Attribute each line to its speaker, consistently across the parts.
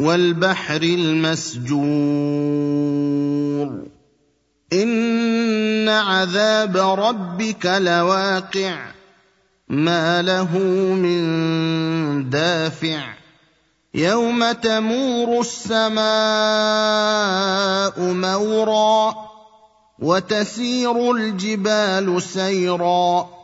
Speaker 1: والبحر المسجور. إن عذاب ربك لواقع. ما له من دافع. يوم تمور السماء مورا. وتسير الجبال سيرا.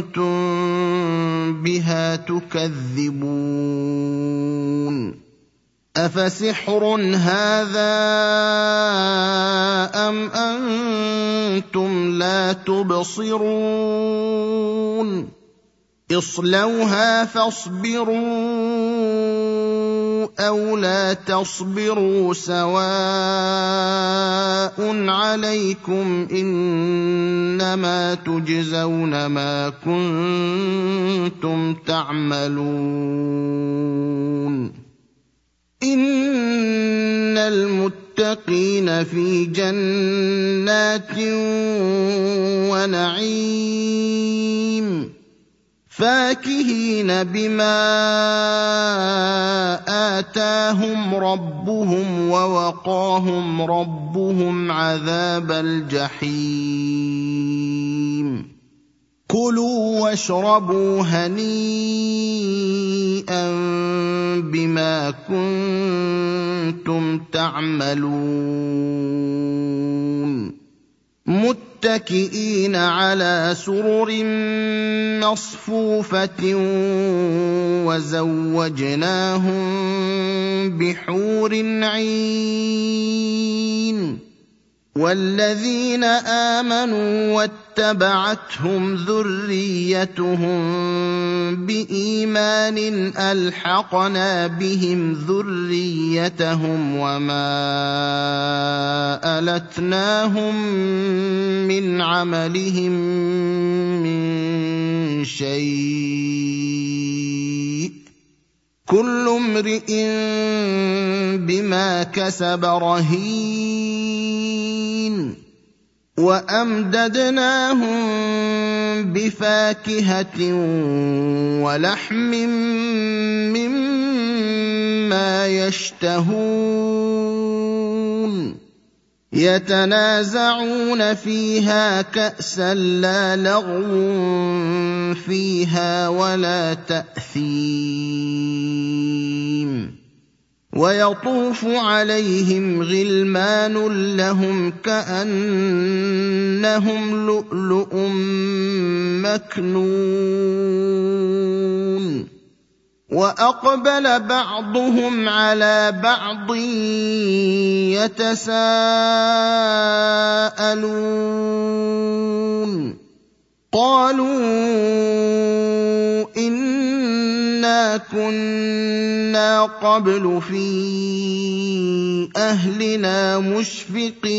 Speaker 1: كنتم بها تكذبون أفسحر هذا أم أنتم لا تبصرون اصلوها فاصبروا أو لا تصبروا سواء عليكم انما تجزون ما كنتم تعملون ان المتقين في جنات ونعيم فاكهين بما آتاهم ربهم ووقاهم ربهم عذاب الجحيم. كلوا واشربوا هنيئا بما كنتم تعملون. متكئين على سرر مصفوفة وزوجناهم بحور عين والذين آمنوا واتبعتهم ذريتهم بإيمان ألحقنا بهم ذريتهم وما التناهم من عملهم من شيء كل امرئ بما كسب رهين وامددناهم بفاكهه ولحم مما يشتهون يتنازعون فيها كأسا لا لغو فيها ولا تأثيم. ويطوف عليهم غلمان لهم كأنهم لؤلؤ مكنون. واقبل بعضهم على بعض يتساءلون قالوا انا كنا قبل في اهلنا مشفقين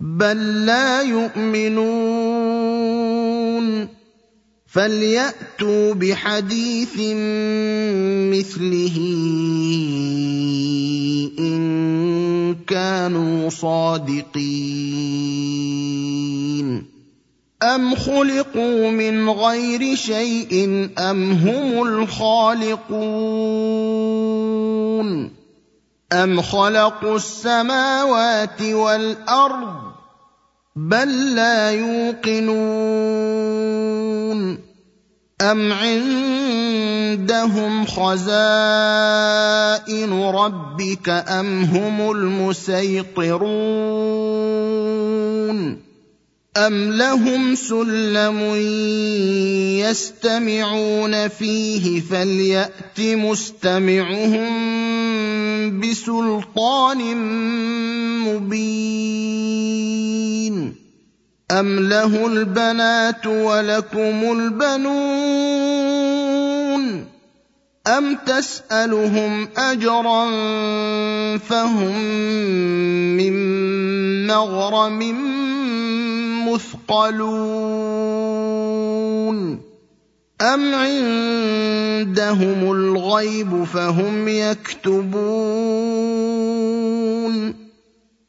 Speaker 1: بل لا يؤمنون. فليأتوا بحديث مثله إن كانوا صادقين. أم خلقوا من غير شيء أم هم الخالقون؟ أم خلقوا السماوات والأرض بل لا يوقنون أم عندهم خزائن ربك أم هم المسيطرون أم لهم سلم يستمعون فيه فليأت مستمعهم بسلطان مبين ام له البنات ولكم البنون ام تسالهم اجرا فهم من مغرم مثقلون أم عندهم الغيب فهم يكتبون